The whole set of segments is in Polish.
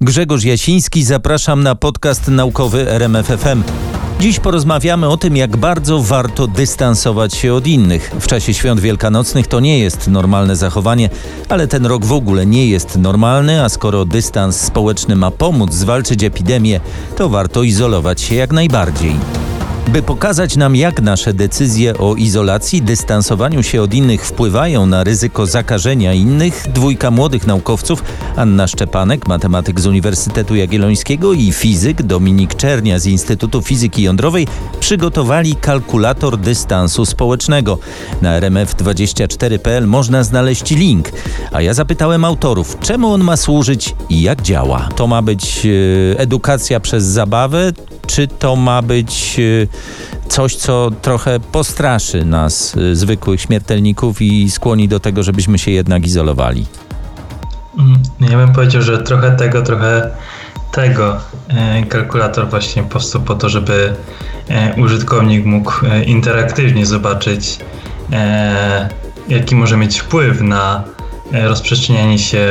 Grzegorz Jasiński, zapraszam na podcast naukowy RMFFM. Dziś porozmawiamy o tym, jak bardzo warto dystansować się od innych. W czasie świąt wielkanocnych to nie jest normalne zachowanie, ale ten rok w ogóle nie jest normalny, a skoro dystans społeczny ma pomóc zwalczyć epidemię, to warto izolować się jak najbardziej. By pokazać nam, jak nasze decyzje o izolacji, dystansowaniu się od innych wpływają na ryzyko zakażenia innych, dwójka młodych naukowców, Anna Szczepanek, matematyk z Uniwersytetu Jagiellońskiego i fizyk Dominik Czernia z Instytutu Fizyki Jądrowej, przygotowali kalkulator dystansu społecznego. Na rmf24.pl można znaleźć link. A ja zapytałem autorów, czemu on ma służyć i jak działa. To ma być e, edukacja przez zabawę, czy to ma być y, coś, co trochę postraszy nas, y, zwykłych śmiertelników i skłoni do tego, żebyśmy się jednak izolowali? Mm, ja bym powiedział, że trochę tego, trochę tego. E, kalkulator właśnie powstał po to, żeby e, użytkownik mógł e, interaktywnie zobaczyć, jaki może mieć wpływ na rozprzestrzenianie się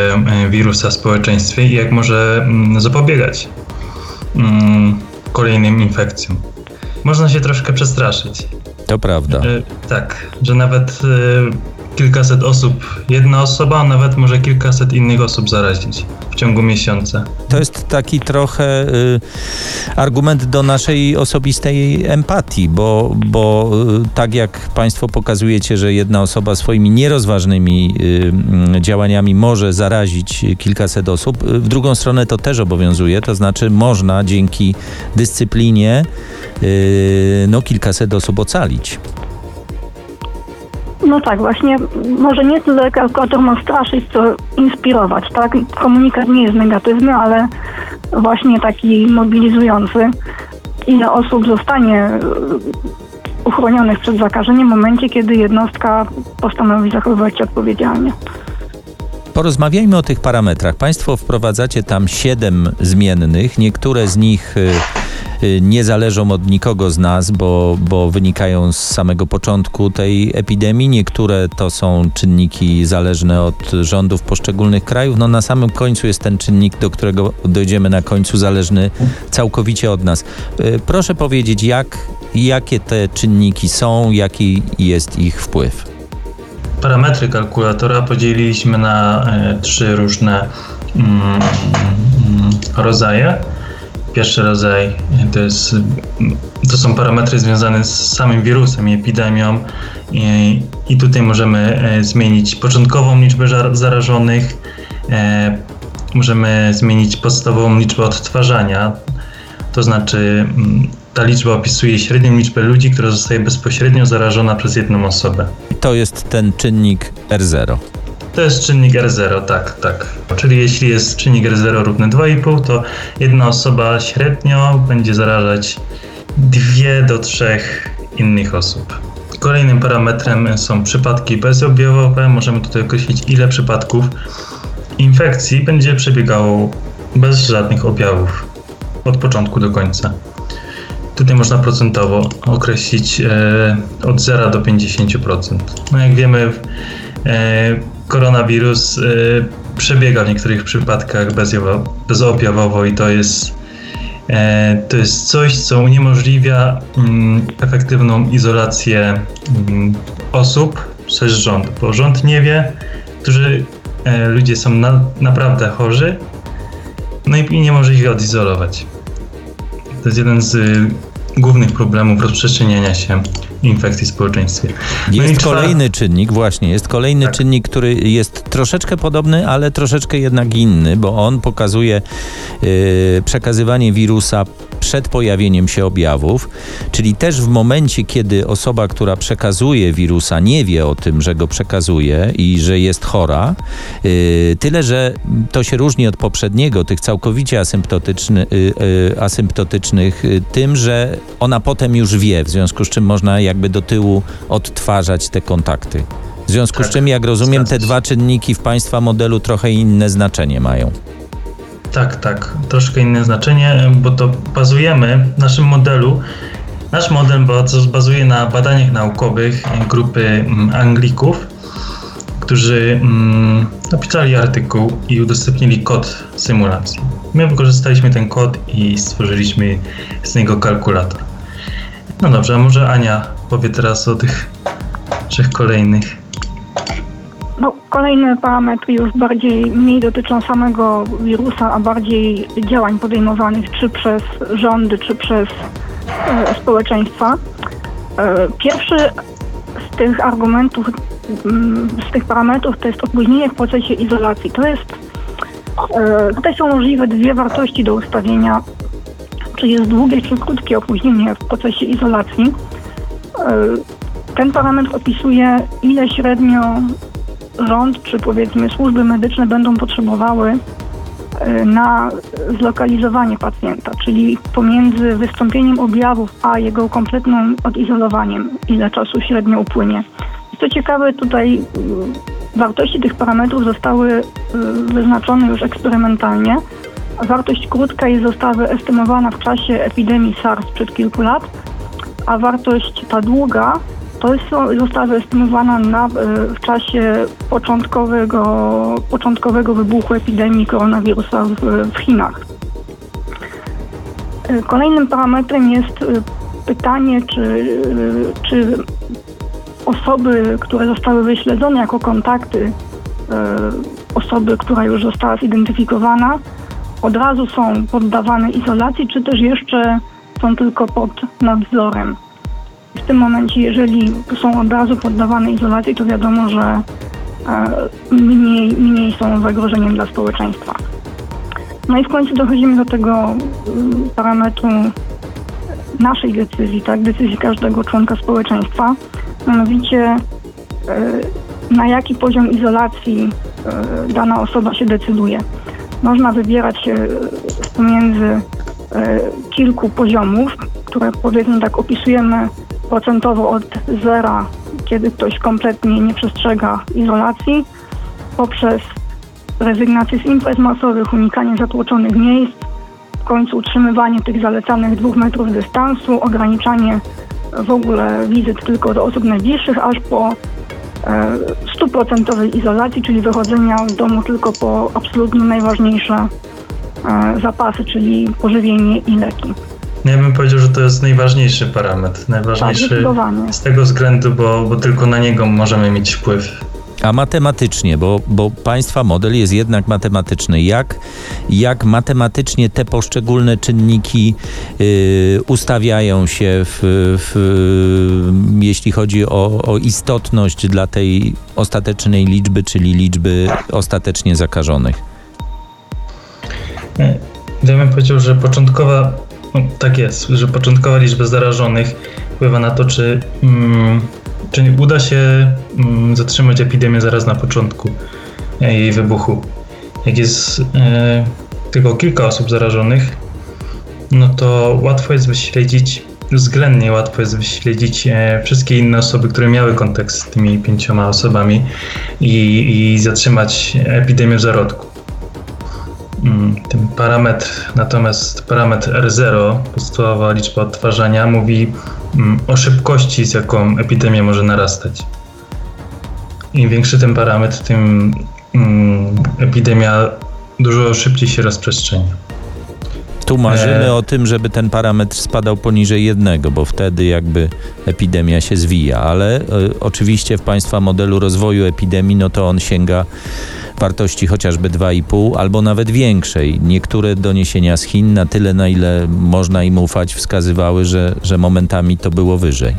wirusa w społeczeństwie i jak może mm, zapobiegać mm, kolejnym infekcjom. Można się troszkę przestraszyć. To prawda. tak, że nawet kilkaset osób, jedna osoba, a nawet może kilkaset innych osób zarazić w ciągu miesiąca. To jest taki trochę y, argument do naszej osobistej empatii, bo, bo y, tak jak Państwo pokazujecie, że jedna osoba swoimi nierozważnymi y, działaniami może zarazić kilkaset osób, y, w drugą stronę to też obowiązuje, to znaczy można dzięki dyscyplinie y, no, kilkaset osób ocalić. No tak, właśnie może nie tyle kalkulator ma straszyć, co inspirować, tak? Komunikat nie jest negatywny, ale właśnie taki mobilizujący. Ile osób zostanie e, uchronionych przed zakażeniem w momencie, kiedy jednostka postanowi zachowywać się odpowiedzialnie. Porozmawiajmy o tych parametrach. Państwo wprowadzacie tam siedem zmiennych. Niektóre z nich y, nie zależą od nikogo z nas, bo, bo wynikają z samego początku tej epidemii. Niektóre to są czynniki zależne od rządów poszczególnych krajów. No na samym końcu jest ten czynnik, do którego dojdziemy na końcu, zależny całkowicie od nas. Y, proszę powiedzieć, jak, jakie te czynniki są, jaki jest ich wpływ? parametry kalkulatora podzieliliśmy na e, trzy różne mm, mm, rodzaje. Pierwszy rodzaj to, jest, to są parametry związane z samym wirusem i epidemią. I, i tutaj możemy e, zmienić początkową liczbę zarażonych, e, możemy zmienić podstawową liczbę odtwarzania, to znaczy mm, ta liczba opisuje średnią liczbę ludzi, która zostaje bezpośrednio zarażona przez jedną osobę. To jest ten czynnik R0. To jest czynnik R0, tak, tak. Czyli jeśli jest czynnik R0 równy 2,5, to jedna osoba średnio będzie zarażać 2 do 3 innych osób. Kolejnym parametrem są przypadki bezobjawowe. Możemy tutaj określić, ile przypadków infekcji będzie przebiegało bez żadnych objawów od początku do końca. Tutaj można procentowo określić e, od 0 do 50%. No jak wiemy, e, koronawirus e, przebiega w niektórych przypadkach bezobjawowo i to jest, e, to jest coś, co uniemożliwia mm, efektywną izolację mm, osób przez rząd, bo rząd nie wie, którzy e, ludzie są na, naprawdę chorzy, no i nie może ich odizolować. To jest jeden z y, głównych problemów rozprzestrzeniania się infekcji w społeczeństwie. No jest kolejny czynnik, właśnie, jest kolejny tak. czynnik, który jest troszeczkę podobny, ale troszeczkę jednak inny, bo on pokazuje yy, przekazywanie wirusa przed pojawieniem się objawów, czyli też w momencie, kiedy osoba, która przekazuje wirusa, nie wie o tym, że go przekazuje i że jest chora, yy, tyle, że to się różni od poprzedniego, tych całkowicie asymptotyczny, yy, yy, asymptotycznych, y, tym, że ona potem już wie, w związku z czym można jakby do tyłu odtwarzać te kontakty. W związku tak, z czym, jak rozumiem, te dwa czynniki w Państwa modelu trochę inne znaczenie mają. Tak, tak, troszkę inne znaczenie, bo to bazujemy w naszym modelu. Nasz model bazuje na badaniach naukowych grupy mm, Anglików, którzy mm, napisali artykuł i udostępnili kod symulacji. My wykorzystaliśmy ten kod i stworzyliśmy z niego kalkulator. No dobrze, a może Ania powie teraz o tych trzech kolejnych. No, kolejne parametry już bardziej, mniej dotyczą samego wirusa, a bardziej działań podejmowanych czy przez rządy, czy przez e, społeczeństwa. E, pierwszy z tych argumentów, mm, z tych parametrów to jest opóźnienie w procesie izolacji. To jest, e, tutaj są możliwe dwie wartości do ustawienia, czy jest długie, czy krótkie opóźnienie w procesie izolacji. E, ten parametr opisuje, ile średnio rząd czy powiedzmy służby medyczne będą potrzebowały e, na zlokalizowanie pacjenta, czyli pomiędzy wystąpieniem objawów a jego kompletnym odizolowaniem, ile czasu średnio upłynie. Co ciekawe, tutaj mm, wartości tych parametrów zostały y, wyznaczone już eksperymentalnie. Wartość krótka jest została wyestymowana w czasie epidemii SARS przed kilku lat, a wartość ta długa to jest, została wyestymowana na, y, w czasie początkowego, początkowego wybuchu epidemii koronawirusa w, w Chinach. Y, Kolejnym parametrem jest y, pytanie, czy, czy osoby, które zostały wyśledzone jako kontakty osoby, która już została zidentyfikowana, od razu są poddawane izolacji, czy też jeszcze są tylko pod nadzorem. W tym momencie, jeżeli są od razu poddawane izolacji, to wiadomo, że e, mniej, mniej są zagrożeniem dla społeczeństwa. No i w końcu dochodzimy do tego mm, parametru naszej decyzji, tak, decyzji każdego członka społeczeństwa, mianowicie e, na jaki poziom izolacji e, dana osoba się decyduje. Można wybierać pomiędzy kilku poziomów, które powiedzmy tak opisujemy procentowo od zera, kiedy ktoś kompletnie nie przestrzega izolacji, poprzez rezygnację z imprez masowych, unikanie zatłoczonych miejsc, w końcu utrzymywanie tych zalecanych dwóch metrów dystansu, ograniczanie w ogóle wizyt tylko do osób najbliższych, aż po e, stuprocentowej izolacji, czyli wychodzenia z domu tylko po absolutnie najważniejsze e, zapasy, czyli pożywienie i leki. No Ja bym powiedział, że to jest najważniejszy parametr. Tak, Najważniejszy zdecydowanie. z tego względu, bo, bo tylko na niego możemy mieć wpływ. A matematycznie, bo, bo państwa model jest jednak matematyczny. Jak, jak matematycznie te poszczególne czynniki y, ustawiają się, w, w, jeśli chodzi o, o istotność dla tej ostatecznej liczby, czyli liczby ostatecznie zakażonych? Nie, Ja bym powiedział, że początkowa, no, tak jest, że początkowa liczba zarażonych wpływa na to, czy, mm, czy uda się mm, zatrzymać epidemię zaraz na początku e, jej wybuchu. Jak jest e, tylko kilka osób zarażonych, no to łatwo jest wyśledzić, względnie łatwo jest wyśledzić e, wszystkie inne osoby, które miały kontakt z tymi pięcioma osobami i, i zatrzymać epidemię w zarodku. Mm, Ten parametr, natomiast parametr R0, podstawowa liczba odtwarzania, mówi mm, o szybkości, z jaką epidemia może narastać. Im większy ten parametr, tym mm, epidemia dużo szybciej się rozprzestrzenia. Tu marzymy E. o tym, żeby ten parametr spadał poniżej jednego, bo wtedy jakby epidemia się zwija, ale e, oczywiście w państwa modelu rozwoju epidemii, no to on sięga wartości chociażby 2,5 albo nawet większej. Niektóre doniesienia z Chin na tyle, na ile można im ufać, wskazywały, że, że momentami to było wyżej.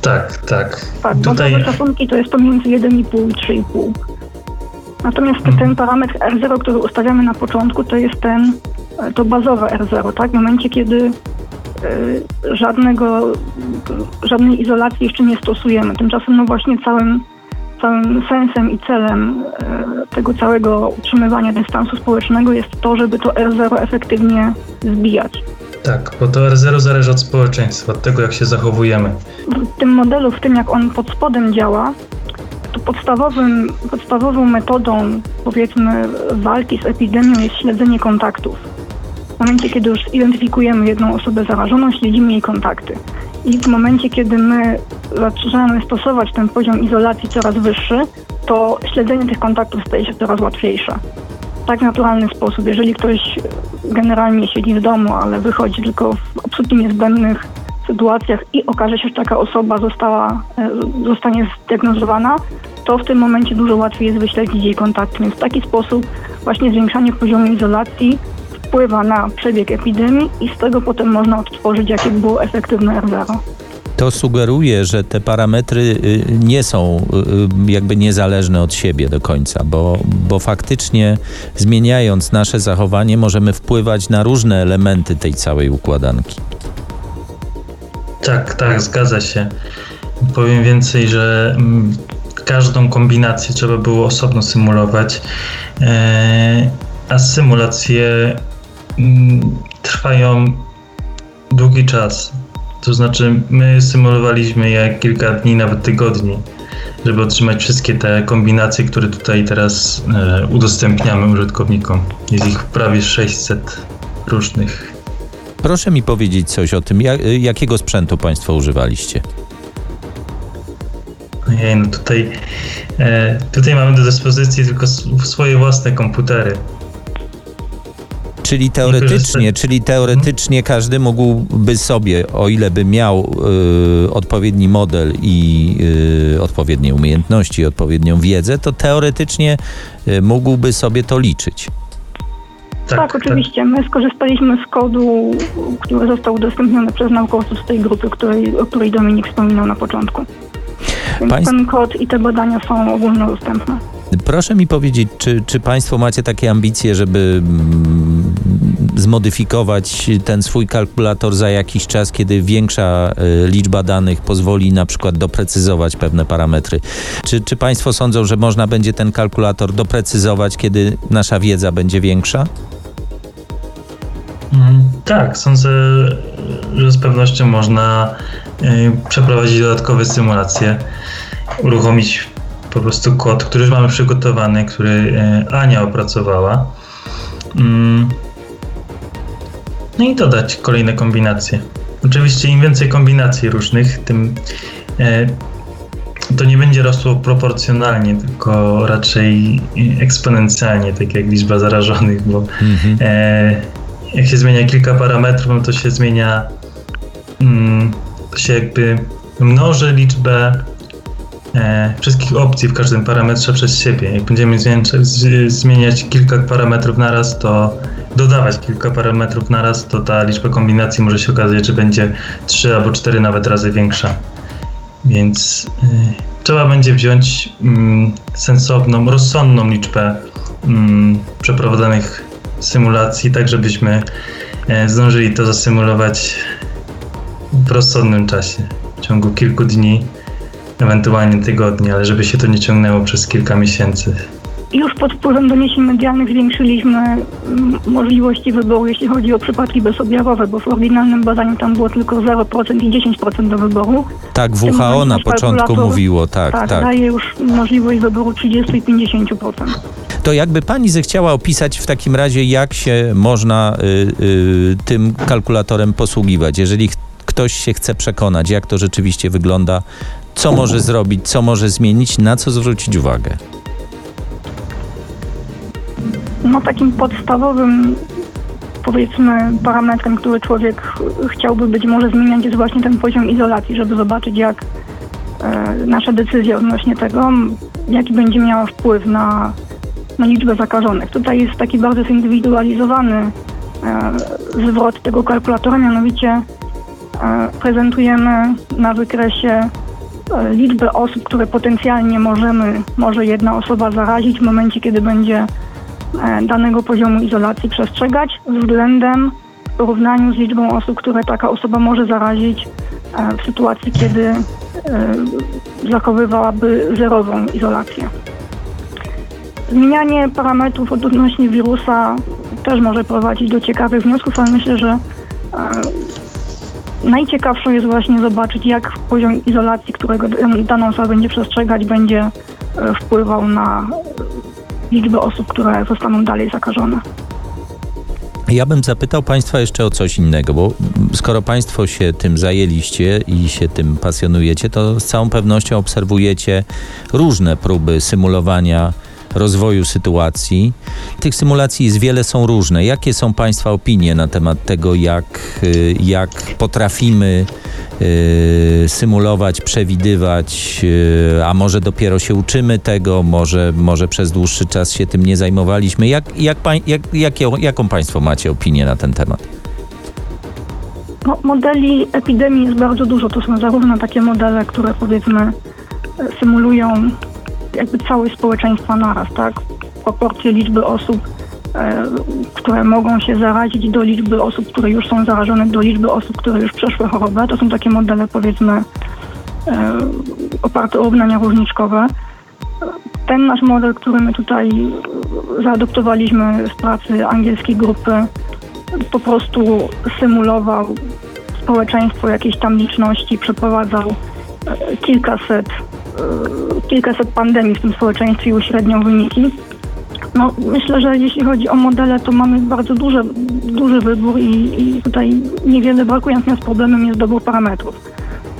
Tak, tak. Tak, Tutaj bazowe szacunki to jest pomiędzy 1,5 i 3,5. Natomiast Mhm. ten parametr R0, który ustawiamy na początku, to jest ten, e, to bazowe R0, tak? W momencie, kiedy e, żadnego, żadnej izolacji jeszcze nie stosujemy. Tymczasem no właśnie całym, całym sensem i celem e, tego całego utrzymywania dystansu społecznego jest to, żeby to R0 efektywnie zbijać. tak, bo to R0 zależy od społeczeństwa, od tego jak się zachowujemy. w tym modelu, w tym jak on pod spodem działa, to podstawowym, podstawową metodą, powiedzmy, walki z epidemią jest śledzenie kontaktów. W momencie, kiedy już zidentyfikujemy jedną osobę zarażoną, śledzimy jej kontakty. I w momencie, kiedy my zaczynamy stosować ten poziom izolacji coraz wyższy, to śledzenie tych kontaktów staje się coraz łatwiejsze. tak naturalny sposób. Jeżeli ktoś generalnie siedzi w domu, ale wychodzi tylko w absolutnie niezbędnych sytuacjach i okaże się, że taka osoba została, e, zostanie zdiagnozowana, to w tym momencie dużo łatwiej jest wyśledzić jej kontakty. Więc w taki sposób właśnie zwiększanie poziomu izolacji wpływa na przebieg epidemii i z tego potem można odtworzyć, jakie było efektywne R0. To sugeruje, że te parametry y, nie są y, jakby niezależne od siebie do końca, bo, bo faktycznie zmieniając nasze zachowanie możemy wpływać na różne elementy tej całej układanki. Tak, tak, zgadza się. Powiem więcej, że mm, każdą kombinację trzeba było osobno symulować, e, a symulacje trwają długi czas. To znaczy, my symulowaliśmy je kilka dni, nawet tygodni, żeby otrzymać wszystkie te kombinacje, które tutaj teraz e, udostępniamy użytkownikom. Jest ich prawie 600 różnych. Proszę mi powiedzieć coś o tym, jak, jakiego sprzętu Państwo używaliście? Ojej, no tutaj, e, tutaj mamy do dyspozycji tylko swoje własne komputery. Czyli teoretycznie, korzysta- czyli teoretycznie każdy mógłby sobie, o ile by miał y, odpowiedni model i y, odpowiednie umiejętności, odpowiednią wiedzę, to teoretycznie y, mógłby sobie to liczyć. Tak, oczywiście. My skorzystaliśmy z kodu, który został udostępniony przez naukowców z tej grupy, której, o której Dominik wspominał na początku. Więc Państw- ten kod i te badania są ogólnodostępne. Proszę mi powiedzieć, czy, czy Państwo macie takie ambicje, żeby mm, zmodyfikować ten swój kalkulator za jakiś czas, kiedy większa y, liczba danych pozwoli na przykład doprecyzować pewne parametry? Czy, czy Państwo sądzą, że można będzie ten kalkulator doprecyzować, kiedy nasza wiedza będzie większa? Mm, Tak, sądzę, że z pewnością można y, przeprowadzić dodatkowe symulacje, uruchomić po prostu kod, który już mamy przygotowany, który y, Ania opracowała. Mm. No i dodać kolejne kombinacje. Oczywiście im więcej kombinacji różnych, tym e, to nie będzie rosło proporcjonalnie, tylko raczej eksponencjalnie, tak jak liczba zarażonych, bo Mhm. E, jak się zmienia kilka parametrów, no to się zmienia, mm, to się jakby mnoży liczbę e, wszystkich opcji w każdym parametrze przez siebie. Jak będziemy zmieniać, kilka parametrów naraz, to dodawać kilka parametrów naraz, to ta liczba kombinacji może się okazać, że będzie 3 albo 4 nawet razy większa. Więc y, trzeba będzie wziąć mm, sensowną, rozsądną liczbę mm, przeprowadzonych symulacji, tak żebyśmy e, zdążyli to zasymulować w rozsądnym czasie, w ciągu kilku dni, ewentualnie tygodni, ale żeby się to nie ciągnęło przez kilka miesięcy. Już pod wpływem doniesień medialnych zwiększyliśmy mm, możliwości wyboru, jeśli chodzi o przypadki bezobjawowe, bo w oryginalnym badaniu tam było tylko 0% i 10% do wyboru. Tak, WHO na nasz początku mówiło, tak, tak, tak. daje już możliwość wyboru 30 i 50%. To jakby pani zechciała opisać w takim razie, jak się można y, y, tym kalkulatorem posługiwać, jeżeli ktoś się chce przekonać, jak to rzeczywiście wygląda, co może zrobić, co może zmienić, na co zwrócić uwagę. No takim podstawowym powiedzmy parametrem, który człowiek ch- chciałby być może zmieniać jest właśnie ten poziom izolacji, żeby zobaczyć jak e, nasze decyzje odnośnie tego, jaki będzie miała wpływ na, na liczbę zakażonych. Tutaj jest taki bardzo zindywidualizowany e, zwrot tego kalkulatora, mianowicie e, prezentujemy na wykresie liczbę osób, które potencjalnie możemy, może jedna osoba zarazić w momencie, kiedy będzie e, danego poziomu izolacji przestrzegać względem w porównaniu z liczbą osób, które taka osoba może zarazić e, w sytuacji, kiedy e, zachowywałaby zerową izolację. Zmienianie parametrów odnośnie wirusa też może prowadzić do ciekawych wniosków, ale myślę, że najciekawsze jest właśnie zobaczyć, jak poziom izolacji, którego dana osoba będzie przestrzegać, będzie e, wpływał na liczbę osób, które zostaną dalej zakażone. Ja bym zapytał Państwa jeszcze o coś innego, bo skoro Państwo się tym zajęliście i się tym pasjonujecie, to z całą pewnością obserwujecie różne próby symulowania rozwoju sytuacji. Tych symulacji jest wiele, są różne. Jakie są Państwa opinie na temat tego, jak, y, jak potrafimy y, symulować, przewidywać, y, a może dopiero się uczymy tego, może, może przez dłuższy czas się tym nie zajmowaliśmy. Jak, jak, jak, jakie, jaką Państwo macie opinię na ten temat? No, modeli epidemii jest bardzo dużo. To są zarówno takie modele, które powiedzmy symulują jakby całość społeczeństwa naraz, tak? Proporcje liczby osób, e, które mogą się zarazić do liczby osób, które już są zarażone, do liczby osób, które już przeszły chorobę. To są takie modele powiedzmy e, oparte o równania różniczkowe. Ten nasz model, który my tutaj zaadoptowaliśmy z pracy angielskiej grupy, po prostu symulował społeczeństwo jakiejś tam liczności, przeprowadzał e, kilkaset, kilkaset pandemii w tym społeczeństwie i uśredniał wyniki. No, myślę, że jeśli chodzi o modele, to mamy bardzo duży, duży wybór i, i tutaj niewiele brakuje, natomiast problemem jest dobór parametrów.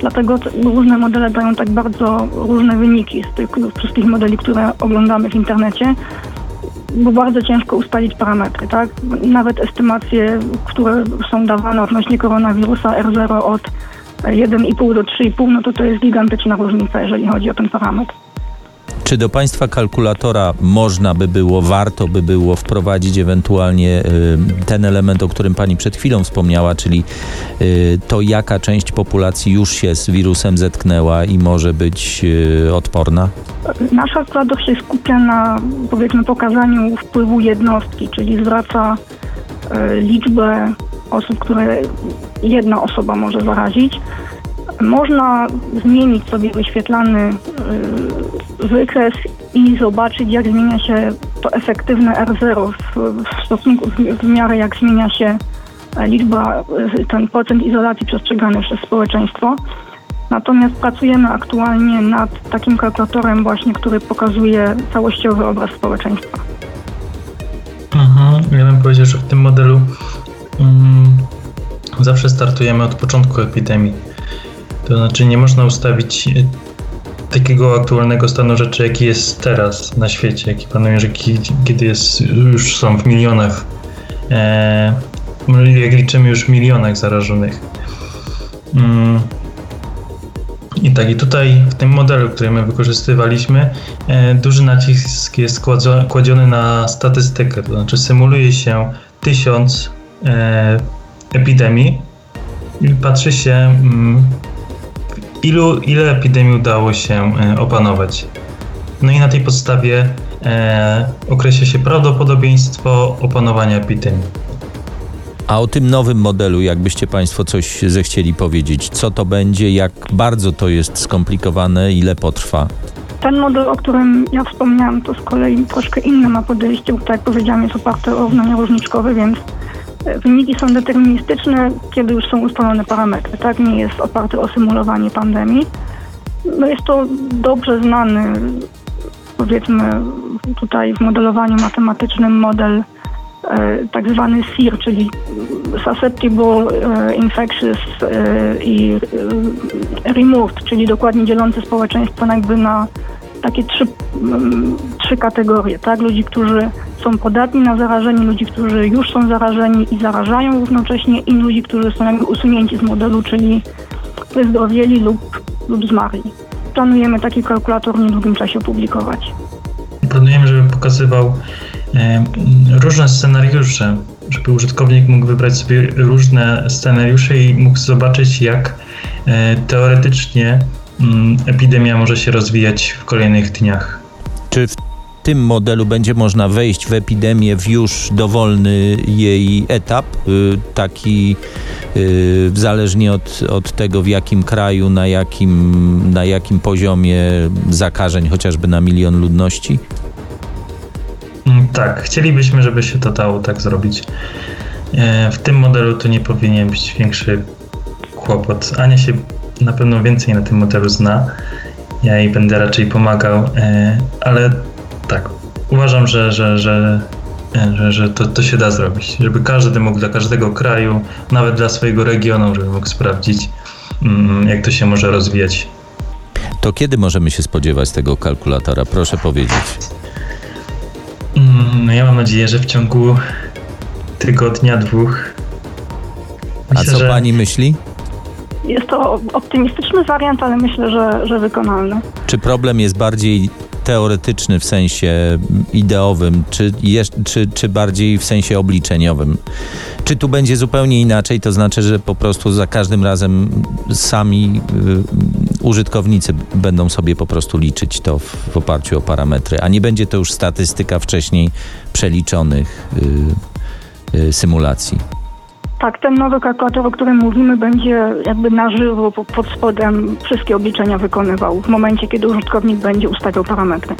Dlatego te różne modele dają tak bardzo różne wyniki z tych wszystkich modeli, które oglądamy w internecie bo bardzo ciężko ustalić parametry, tak? Nawet estymacje, które są dawane odnośnie koronawirusa R0 od 1,5 do 3,5, no to to jest gigantyczna różnica, jeżeli chodzi o ten parametr. Czy do Państwa kalkulatora można by było, warto by było wprowadzić ewentualnie y, ten element, o którym Pani przed chwilą wspomniała, czyli y, to, jaka część populacji już się z wirusem zetknęła i może być y, odporna? Nasz kalkulator się skupia na, powiedzmy, pokazaniu wpływu jednostki, czyli zwraca liczbę osób, które jedna osoba może zarazić. Można zmienić sobie wyświetlany e, wykres i zobaczyć, jak zmienia się to efektywne R0 w, stosunku, w, w miarę jak zmienia się e, liczba, e, ten procent izolacji przestrzegany przez społeczeństwo. Natomiast pracujemy aktualnie nad takim kalkulatorem właśnie, który pokazuje całościowy obraz społeczeństwa. Mhm. Ja bym powiedział, że w tym modelu zawsze startujemy od początku epidemii. To znaczy nie można ustawić e, takiego aktualnego stanu rzeczy, jaki jest teraz na świecie, jaki panuje, że ki- kiedy jest, już są w milionach, e, jak liczymy już w milionach zarażonych. Mm. I tak, i tutaj w tym modelu, który my wykorzystywaliśmy, e, duży nacisk jest kładziony na statystykę, to znaczy symuluje się tysiąc epidemii i patrzy się, mm, ilu, ile epidemii udało się e, opanować. No i na tej podstawie e, określa się prawdopodobieństwo opanowania epidemii. A o tym nowym modelu, jakbyście Państwo coś zechcieli powiedzieć, co to będzie, jak bardzo to jest skomplikowane, ile potrwa? Ten model, o którym ja wspomniałam, to z kolei troszkę inne ma podejście, bo tak jak powiedziałam, jest oparte o równania różniczkowe, więc e, wyniki są deterministyczne, kiedy już są ustalone parametry, tak? Nie jest oparte o symulowanie pandemii. No jest to dobrze znany, powiedzmy tutaj w modelowaniu matematycznym model e, tak zwany SIR, czyli Susceptible e, Infectious e, i Removed, czyli dokładnie dzielący społeczeństwo jakby na takie trzy, mm, trzy kategorie, tak? Ludzi, którzy są podatni na zarażenie, ludzi, którzy już są zarażeni i zarażają równocześnie i ludzi, którzy są jakby usunięci z modelu, czyli wyzdrowieli lub, lub zmarli. Planujemy taki kalkulator w niedługim czasie opublikować. Planujemy, żeby pokazywał e, różne scenariusze, żeby użytkownik mógł wybrać sobie różne scenariusze i mógł zobaczyć, jak e, teoretycznie epidemia może się rozwijać w kolejnych dniach. Czy w tym modelu będzie można wejść w epidemię w już dowolny jej etap, y, taki y, zależnie od, od tego w jakim kraju, na jakim, na jakim poziomie zakażeń, chociażby na milion ludności? Mm, Tak, chcielibyśmy, żeby się to dało tak zrobić. E, W tym modelu to nie powinien być większy kłopot. Ania się na pewno więcej na tym modelu zna. Ja jej będę raczej pomagał, e, ale tak, uważam, że, że, że, e, że, że to, to się da zrobić. Żeby każdy mógł dla każdego kraju, nawet dla swojego regionu, żeby mógł sprawdzić, mm, jak to się może rozwijać. To kiedy możemy się spodziewać tego kalkulatora? Proszę powiedzieć. No ja mam nadzieję, że w ciągu tygodnia, dwóch. A co że pani myśli? Jest to optymistyczny wariant, ale myślę, że, że wykonalny. Czy problem jest bardziej teoretyczny w sensie ideowym, czy, czy, czy bardziej w sensie obliczeniowym? Czy tu będzie zupełnie inaczej? To znaczy, że po prostu za każdym razem sami y, użytkownicy będą sobie po prostu liczyć to w, w oparciu o parametry, a nie będzie to już statystyka wcześniej przeliczonych y, y, symulacji. Tak, ten nowy kalkulator, o którym mówimy, będzie jakby na żywo po- pod spodem wszystkie obliczenia wykonywał w momencie, kiedy użytkownik będzie ustawiał parametry.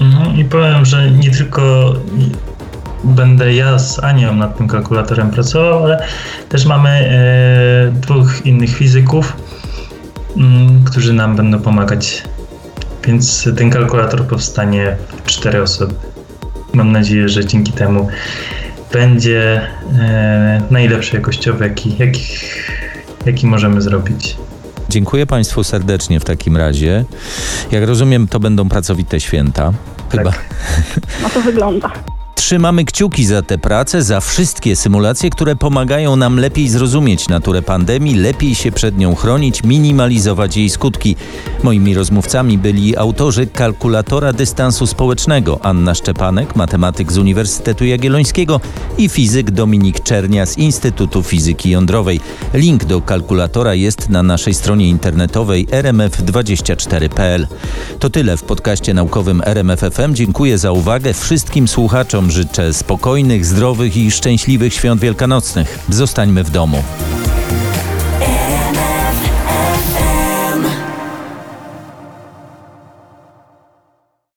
Mhm, I powiem, że nie tylko będę ja z Anią nad tym kalkulatorem pracował, ale też mamy e, dwóch innych fizyków, mm, którzy nam będą pomagać. Więc ten kalkulator powstanie w cztery osoby. Mam nadzieję, że dzięki temu będzie e, najlepszy jakościowy, jaki, jaki, jaki możemy zrobić. Dziękuję Państwu serdecznie w takim razie. Jak rozumiem, to będą pracowite święta. Chyba. No to wygląda. Trzymamy kciuki za tę pracę, za wszystkie symulacje, które pomagają nam lepiej zrozumieć naturę pandemii, lepiej się przed nią chronić, minimalizować jej skutki. Moimi rozmówcami byli autorzy kalkulatora dystansu społecznego Anna Szczepanek, matematyk z Uniwersytetu Jagiellońskiego i fizyk Dominik Czernia z Instytutu Fizyki Jądrowej. Link do kalkulatora jest na naszej stronie internetowej rmf24.pl. To tyle w podcaście naukowym RMFFM. Dziękuję za uwagę. Wszystkim słuchaczom życzę spokojnych, zdrowych i szczęśliwych świąt wielkanocnych. Zostańmy w domu.